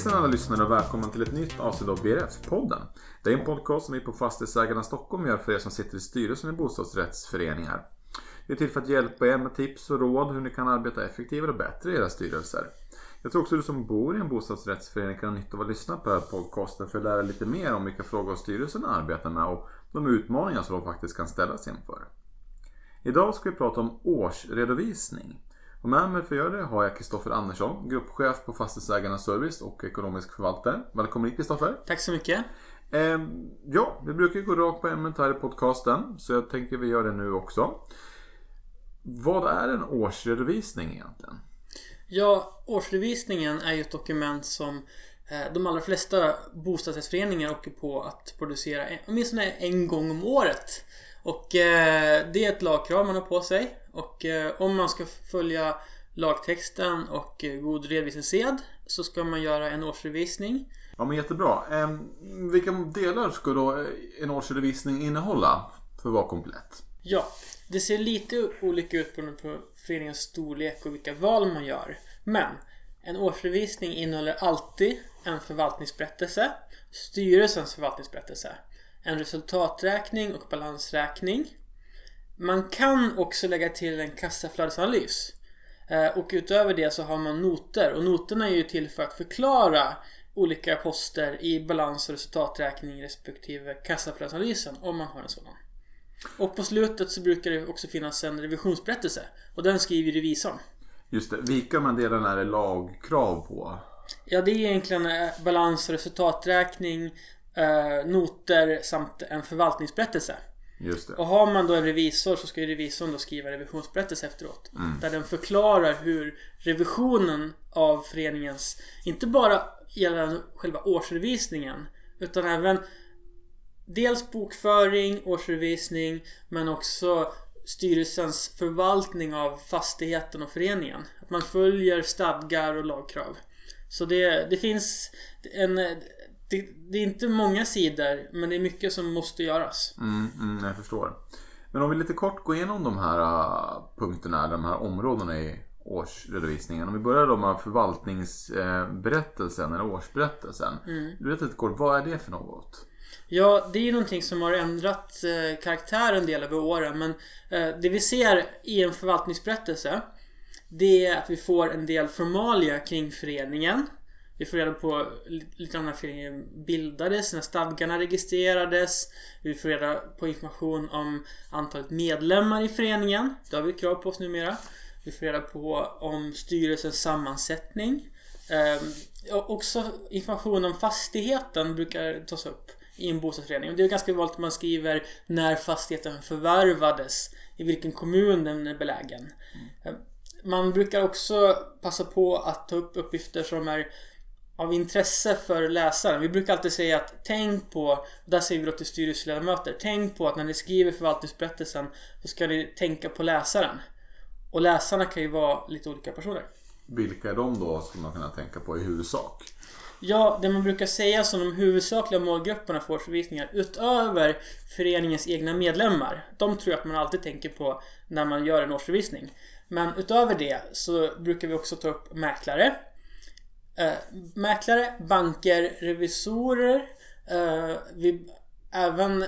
Hejsan alla lyssnare och välkommen till ett nytt avsnitt av BRF-podden. Det är en podcast som vi på Fastighetsägarna Stockholm gör för er som sitter i styrelsen i bostadsrättsföreningar. Det är till för att hjälpa er med tips och råd hur ni kan arbeta effektivare och bättre i era styrelser. Jag tror också du som bor i en bostadsrättsförening kan ha nytta av att lyssna på den här podcasten för att lära lite mer om vilka frågor styrelsen arbetar med och de utmaningar som de faktiskt kan ställas inför. Idag ska vi prata om årsredovisning. Och med mig för att göra det har jag Kristoffer Andersson, gruppchef på Fastighetsägarnas Service och ekonomisk förvaltare. Välkommen hit Kristoffer. Tack så mycket. Eh, ja, vi brukar gå rakt på ämnet här i podcasten, så jag tänker vi gör det nu också. Vad är en årsredovisning egentligen? Ja, årsredovisningen är ju ett dokument som eh, de allra flesta bostadsrättsföreningar åker på att producera åtminstone en gång om året. Och eh, det är ett lagkrav man har på sig. Och eh, om man ska följa lagtexten och god redovisningssed så ska man göra en årsredovisning. Ja men jättebra. vilka delar ska då en årsredovisning innehålla för att vara komplett? Ja, det ser lite olika ut beroende på föreningens storlek och vilka val man gör. Men en årsredovisning innehåller alltid en förvaltningsberättelse, styrelsens förvaltningsberättelse, en resultaträkning och balansräkning. Man kan också lägga till en kassaflödesanalys. Eh, och utöver det så har man noter och noterna är ju till för att förklara olika poster i balans och resultaträkning respektive kassaflödesanalysen om man har en sådan. Och på slutet så brukar det också finnas en revisionsberättelse och den skriver revisorn. Just det. Vilka av de delarna är det lagkrav på? Ja, det är egentligen eh, balans och resultaträkning, eh, noter samt en förvaltningsberättelse. Just det. Och har man då en revisor så ska ju revisorn då skriva revisionsberättelse efteråt. Mm. Där den förklarar hur revisionen av föreningens, inte bara gäller själva årsredovisningen, utan även dels bokföring, årsredovisning, men också styrelsens förvaltning av fastigheten och föreningen. Att man följer stadgar och lagkrav. Så det, det finns en... Det, det, är inte många sidor men det är mycket som måste göras. Mm, mm, jag förstår. Men om vi lite kort går igenom de här uh, punkterna, de här områdena i årsredovisningen. Om vi börjar då med förvaltningsberättelsen eller årsberättelsen. Mm. Du vet lite kort, vad är det för något? Ja, det är ju någonting som har ändrat eh, karaktär en del över åren. Men eh, det vi ser i en förvaltningsberättelse det är att vi får en del formalia kring föreningen. Vi får reda på lite grann när föreningen bildades, när stadgarna registrerades. Vi får reda på information om antalet medlemmar i föreningen. Det har vi krav på oss numera. Vi får reda på om styrelsens sammansättning. Eh, också information om fastigheten brukar tas upp i en bostadsrättsförening. Det är ganska vanligt att man skriver när fastigheten förvärvades, i vilken kommun den är belägen. Mm. Man brukar också passa på att ta upp uppgifter som är av intresse för läsaren. Vi brukar alltid säga att tänk på, och där säger vi då till styrelseledamöter, tänk på att när ni skriver förvaltningsberättelsen så ska ni tänka på läsaren. Och läsarna kan ju vara lite olika personer. Vilka är de då, skulle man kunna tänka på i huvudsak? Ja, det man brukar säga som de huvudsakliga målgrupperna för årsredovisningar utöver föreningens egna medlemmar. De tror jag att man alltid tänker på när man gör en årsredovisning. Men utöver det så brukar vi också ta upp mäklare. Eh, mäklare, banker, revisorer. Eh, vi, även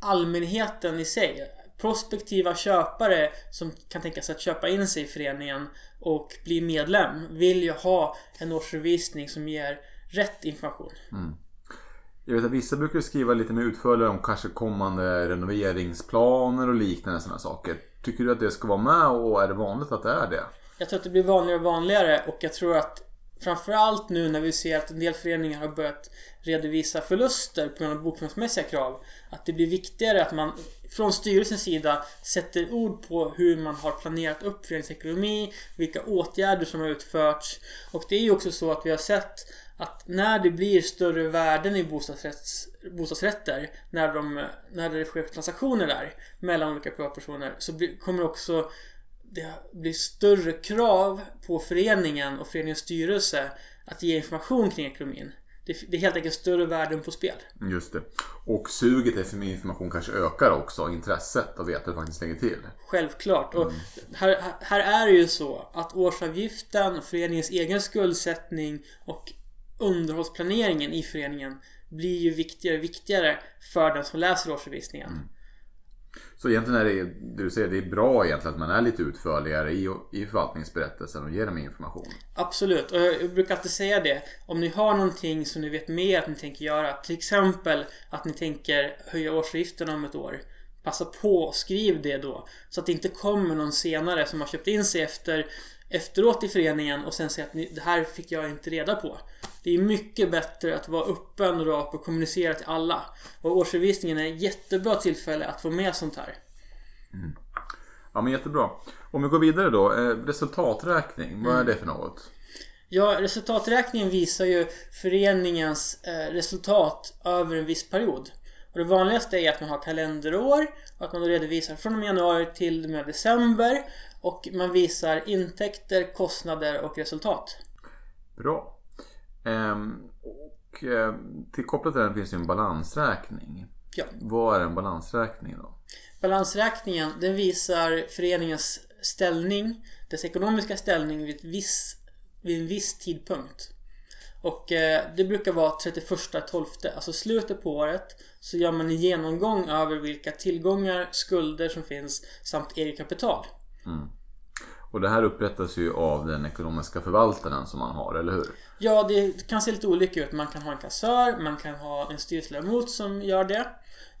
allmänheten i sig. Prospektiva köpare som kan tänka sig att köpa in sig i föreningen och bli medlem vill ju ha en årsredovisning som ger rätt information. Mm. Jag vet att vissa brukar skriva lite mer utförligare om kanske kommande renoveringsplaner och liknande sådana saker. Tycker du att det ska vara med och är det vanligt att det är det? Jag tror att det blir vanligare och vanligare och jag tror att Framförallt nu när vi ser att en del föreningar har börjat redovisa förluster på grund av bokföringsmässiga krav. Att det blir viktigare att man från styrelsens sida sätter ord på hur man har planerat upp föreningens ekonomi, vilka åtgärder som har utförts. Och det är ju också så att vi har sett att när det blir större värden i bostadsrätter, när, de, när det sker transaktioner där mellan olika privatpersoner, så kommer också det blir större krav på föreningen och föreningens styrelse att ge information kring ekonomin. Det är helt enkelt större värden på spel. Just det. Och suget efter mer information kanske ökar också. Intresset att veta hur det faktiskt lägger till. Självklart. Och mm. här, här är det ju så att årsavgiften, föreningens egen skuldsättning och underhållsplaneringen i föreningen blir ju viktigare och viktigare för den som läser årsredovisningen. Mm. Så egentligen är det, du säger, det är bra egentligen att man är lite utförligare i, i förvaltningsberättelsen och ger dem information? Absolut, och jag brukar alltid säga det. Om ni har någonting som ni vet mer att ni tänker göra, till exempel att ni tänker höja årsavgiften om ett år. Passa på och skriv det då. Så att det inte kommer någon senare som har köpt in sig efter efteråt i föreningen och sen säger att det här fick jag inte reda på. Det är mycket bättre att vara öppen och rak och kommunicera till alla. Och årsredovisningen är ett jättebra tillfälle att få med sånt här. Mm. Ja men jättebra. Om vi går vidare då. Eh, resultaträkning, vad är mm. det för något? Ja, resultaträkningen visar ju föreningens eh, resultat över en viss period. Och det vanligaste är att man har kalenderår och att man då redovisar från och med januari till och med december och man visar intäkter, kostnader och resultat. Bra. Ehm, och eh, till kopplat till den finns det en balansräkning. Ja. Vad är en balansräkning då? Balansräkningen den visar föreningens ställning, dess ekonomiska ställning vid, viss, vid en viss tidpunkt. Och eh, det brukar vara 31.12, alltså slutet på året, så gör man en genomgång över vilka tillgångar, skulder som finns samt eget kapital. Mm. Och det här upprättas ju av den ekonomiska förvaltaren som man har, eller hur? Ja, det kan se lite olika ut. Man kan ha en kassör, man kan ha en styrelseledamot som gör det.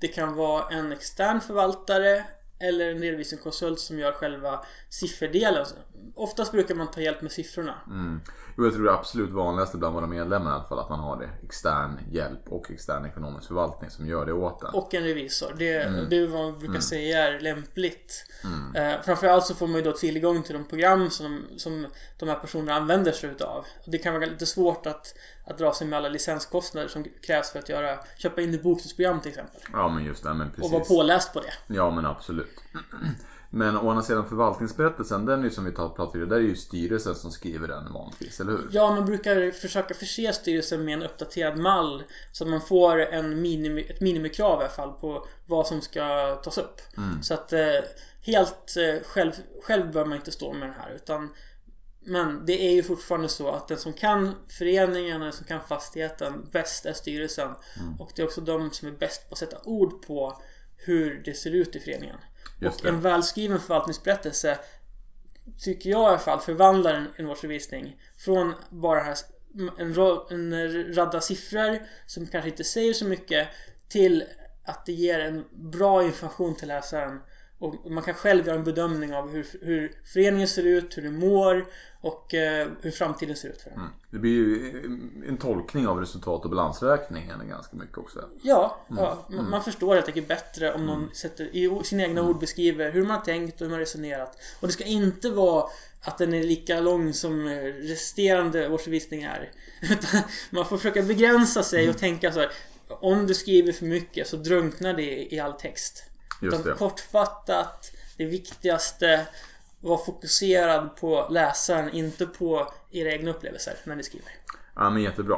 Det kan vara en extern förvaltare eller en redovisningskonsult som gör själva sifferdelen. Oftast brukar man ta hjälp med siffrorna. Mm. Jo, jag tror det absolut vanligaste bland våra medlemmar i alla fall att man har det. Extern hjälp och extern ekonomisk förvaltning som gör det åt en. Och en revisor. Det, mm. det är vad man brukar mm. säga är lämpligt. Mm. Eh, framförallt så får man ju då tillgång till de program som, som de här personerna använder sig utav. Det kan vara lite svårt att, att dra sig med alla licenskostnader som krävs för att göra, köpa in ett bokslutsprogram till exempel. Ja men just det, men precis. Och vara påläst på det. Ja men absolut. Men å andra sidan förvaltningsberättelsen, den är ju som vi pratade om, där är ju styrelsen som skriver den vanligtvis, eller hur? Ja, man brukar försöka förse styrelsen med en uppdaterad mall så att man får en minimi, ett minimikrav i alla fall på vad som ska tas upp. Mm. Så att eh, helt eh, själv, själv bör man inte stå med det här utan men det är ju fortfarande så att den som kan föreningen den som kan fastigheten bäst är styrelsen. Mm. Och det är också de som är bäst på att sätta ord på hur det ser ut i föreningen. Och en välskriven förvaltningsberättelse tycker jag i alla fall förvandlar en, en årsredovisning från bara här, en, en radda siffror som kanske inte säger så mycket till att det ger en bra information till läsaren och man kan själv göra en bedömning av hur, hur föreningen ser ut, hur den mår och eh, hur framtiden ser ut för den. Mm. Det blir ju en tolkning av resultat och balansräkningen ganska mycket också. Ja, mm. ja man, man förstår helt enkelt bättre om någon mm. sätter, i sina egna mm. ord beskriver hur man har tänkt och hur man har resonerat. Och det ska inte vara att den är lika lång som resterande årsredovisning är. Man får försöka begränsa sig och mm. tänka så här. Om du skriver för mycket så drunknar det i all text. Just det. Kortfattat, det viktigaste. Var fokuserad på läsaren, inte på era egna upplevelser när ni skriver. Ja men jättebra.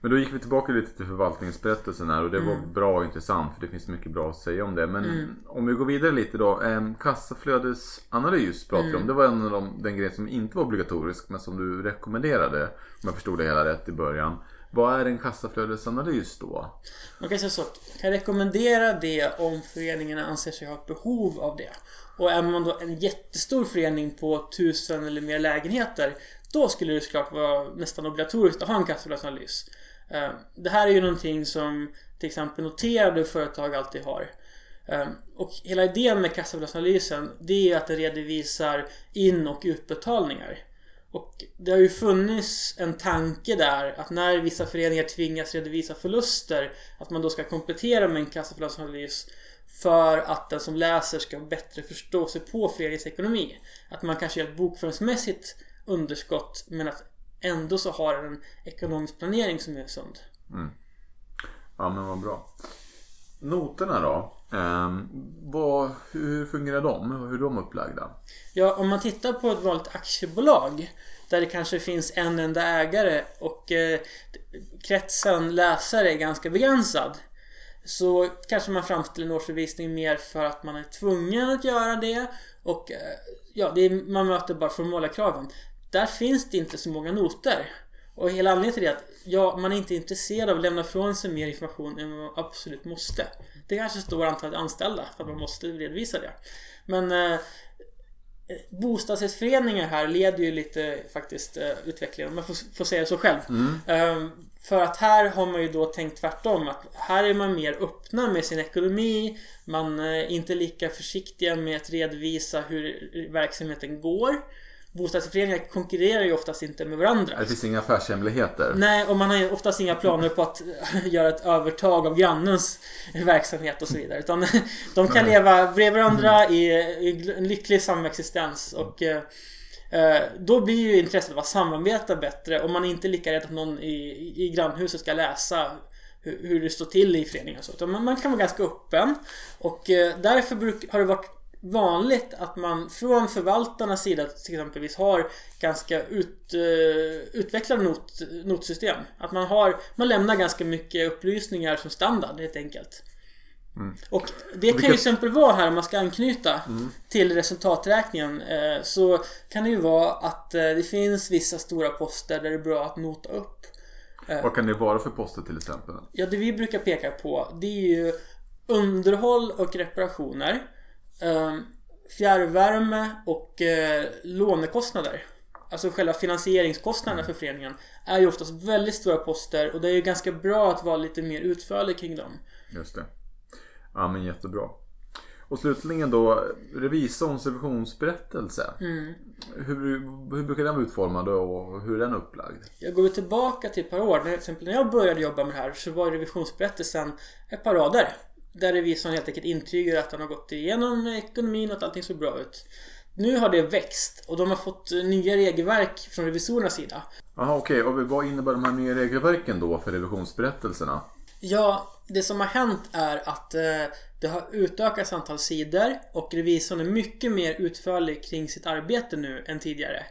Men då gick vi tillbaka lite till förvaltningsberättelsen här och det mm. var bra och intressant för det finns mycket bra att säga om det. Men mm. om vi går vidare lite då. Eh, kassaflödesanalys pratade vi mm. om. Det var en av de, den grejen som inte var obligatorisk men som du rekommenderade. Om jag förstod det hela rätt i början. Vad är en kassaflödesanalys då? Man kan säga så jag kan rekommendera det om föreningarna anser sig ha ett behov av det. Och är man då en jättestor förening på tusen eller mer lägenheter då skulle det såklart vara nästan obligatoriskt att ha en kassaflödesanalys. Eh, det här är ju någonting som till exempel noterade företag alltid har. Eh, och hela idén med kassaflödesanalysen det är att den redovisar in och utbetalningar. Och det har ju funnits en tanke där att när vissa föreningar tvingas redovisa förluster att man då ska komplettera med en kassaflödesanalys för att den som läser ska bättre förstå sig på föreningens ekonomi. Att man kanske gör ett bokföringsmässigt underskott men att ändå så har en ekonomisk planering som är sund. Mm. Ja men vad bra. Noterna då? Um, vad, hur fungerar de? Hur är de upplagda? Ja, om man tittar på ett vanligt aktiebolag där det kanske finns en enda ägare och eh, kretsen läsare är ganska begränsad så kanske man framställer en årsredovisning mer för att man är tvungen att göra det och eh, ja, det är, man möter bara formella kraven. Där finns det inte så många noter. Och hela anledningen till det är att ja, man är inte intresserad av att lämna ifrån sig mer information än vad man absolut måste. Det kanske står antalet anställda för att man måste redovisa det. Men eh, bostadsrättsföreningar här leder ju lite faktiskt eh, utvecklingen, om man får, får säga så själv. Eh, för att här har man ju då tänkt tvärtom. Att här är man mer öppna med sin ekonomi. Man är inte lika försiktiga med att redovisa hur verksamheten går. Bostadsrättsföreningar konkurrerar ju oftast inte med varandra. Det finns inga affärshemligheter. Nej, och man har ju oftast inga planer på att göra ett övertag av grannens verksamhet och så vidare. Utan de kan leva bredvid varandra i, i en lycklig samexistens. Och eh, eh, då blir ju intresset av att samarbeta bättre om man är inte lika rädd att någon i, i grannhuset ska läsa hur, hur det står till i föreningen och så. Utan man, man kan vara ganska öppen. Och eh, därför bruk, har det varit vanligt att man från förvaltarnas sida till exempelvis har ganska ut, uh, utvecklade not, notsystem. Att man har, man lämnar ganska mycket upplysningar som standard helt enkelt. Mm. Och det kan ju till exempel vara här om man ska anknyta Mm. till resultaträkningen eh, så kan det ju vara att eh, det finns vissa stora poster där det är bra att nota upp. Vad kan det vara för poster till exempel? Ja, det vi brukar peka på det är ju underhåll och reparationer. Eh, fjärrvärme och eh, lånekostnader. Alltså själva finansieringskostnaderna för föreningen är ju oftast väldigt stora poster och det är ju ganska bra att vara lite mer utförlig kring dem. Just det. Ja men jättebra. Och slutligen då revisorns revisionsberättelse. Mm. Hur, hur brukar den vara utformad och hur är den upplagd? Jag går tillbaka till ett par år. Till exempel när jag började jobba med det här så var revisionsberättelsen ett par rader. Där revisorn helt enkelt intygar att han har gått igenom ekonomin och att allting såg bra ut. Nu har det växt och de har fått nya regelverk från revisorernas sida. Jaha okej, och vad innebär de här nya regelverken då för revisionsberättelserna? Ja, det som har hänt är att eh, det har utökats antal sidor och revisorn är mycket mer utförlig kring sitt arbete nu än tidigare.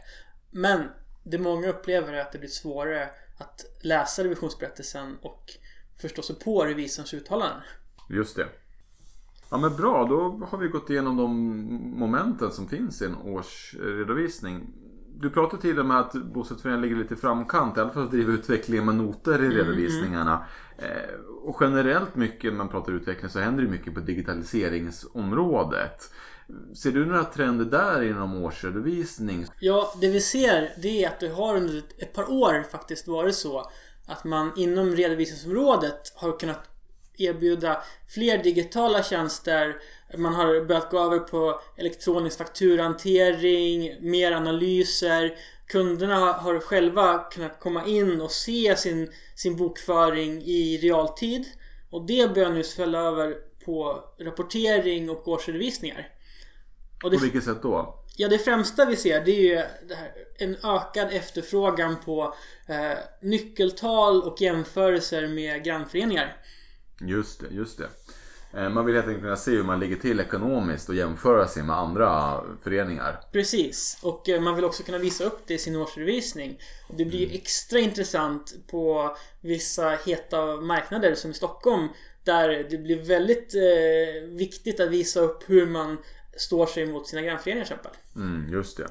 Men det många upplever är att det blir svårare att läsa revisionsberättelsen och förstå sig på revisorns uttalanden. Just det. Ja men bra, då har vi gått igenom de momenten som finns i en årsredovisning. Du pratade tidigare om att bostadsföreningen ligger lite i framkant, i alla fall att driva utvecklingen med noter i redovisningarna. Eh, och generellt mycket när man pratar utveckling så händer det mycket på digitaliseringsområdet. Ser du några trender där inom årsredovisning? Ja, det vi ser det är att det har under ett par år faktiskt varit så att man inom redovisningsområdet har kunnat erbjuda fler digitala tjänster. Man har börjat gå över på elektronisk fakturahantering, mer analyser. Kunderna har själva kunnat komma in och se sin, sin bokföring i realtid. Och det börjar nu svälla över på rapportering och årsredovisningar. Och det, På vilket sätt då? Ja, det främsta vi ser det är ju det här, en ökad efterfrågan på eh, nyckeltal och jämförelser med grannföreningar. Just det, just det. Eh, Man vill helt enkelt kunna se hur man ligger till ekonomiskt och jämföra sig med andra föreningar. Precis, och eh, man vill också kunna visa upp det i sin årsredovisning. Det blir ju extra intressant på vissa heta marknader som i Stockholm där det blir väldigt eh, viktigt att visa upp hur man står sig mot sina grannföreningar till exempel. Mm, just det.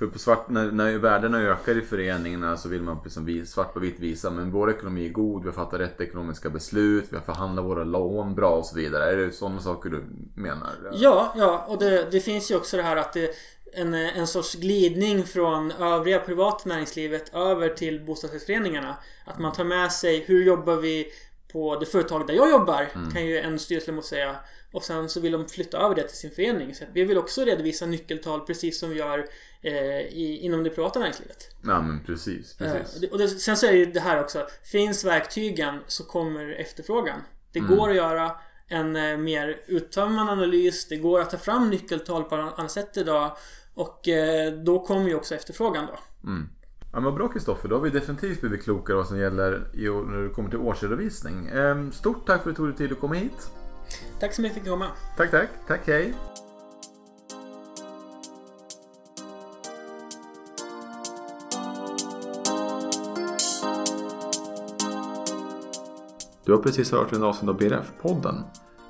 För på svart, när, när värdena ökar i föreningarna så vill man liksom svart på vitt visa men vår ekonomi är god, vi har fattat rätt ekonomiska beslut, vi har förhandlat våra lån bra och så vidare. Är det sådana saker du menar? Ja, ja, och det, det finns ju också det här att det en, en sorts glidning från övriga privata näringslivet över till bostadsrättsföreningarna. Att man tar med sig hur jobbar vi på det företag där jag jobbar kan ju en styrelseledamot säga. Och sen så vill de flytta över det till sin förening. Så vi vill också redovisa nyckeltal precis som vi gör eh, i, inom det privata näringslivet. Ja men precis, Eh, precis. och det, och det, sen så är det ju det här också. Finns verktygen så kommer efterfrågan. Det går att göra en eh, mer uttömmande analys. Det går att ta fram nyckeltal på annat sätt idag. Och eh, då kommer ju också efterfrågan då. Mm. Ja, men bra Kristoffer, då har vi definitivt blivit klokare vad som gäller när det kommer till årsredovisning. Ehm, Stort tack för att du tog dig tid att komma hit. Tack så mycket för att jag fick komma. Tack, tack. Tack, hej. Du har precis hört en avsnitt av BRF-podden.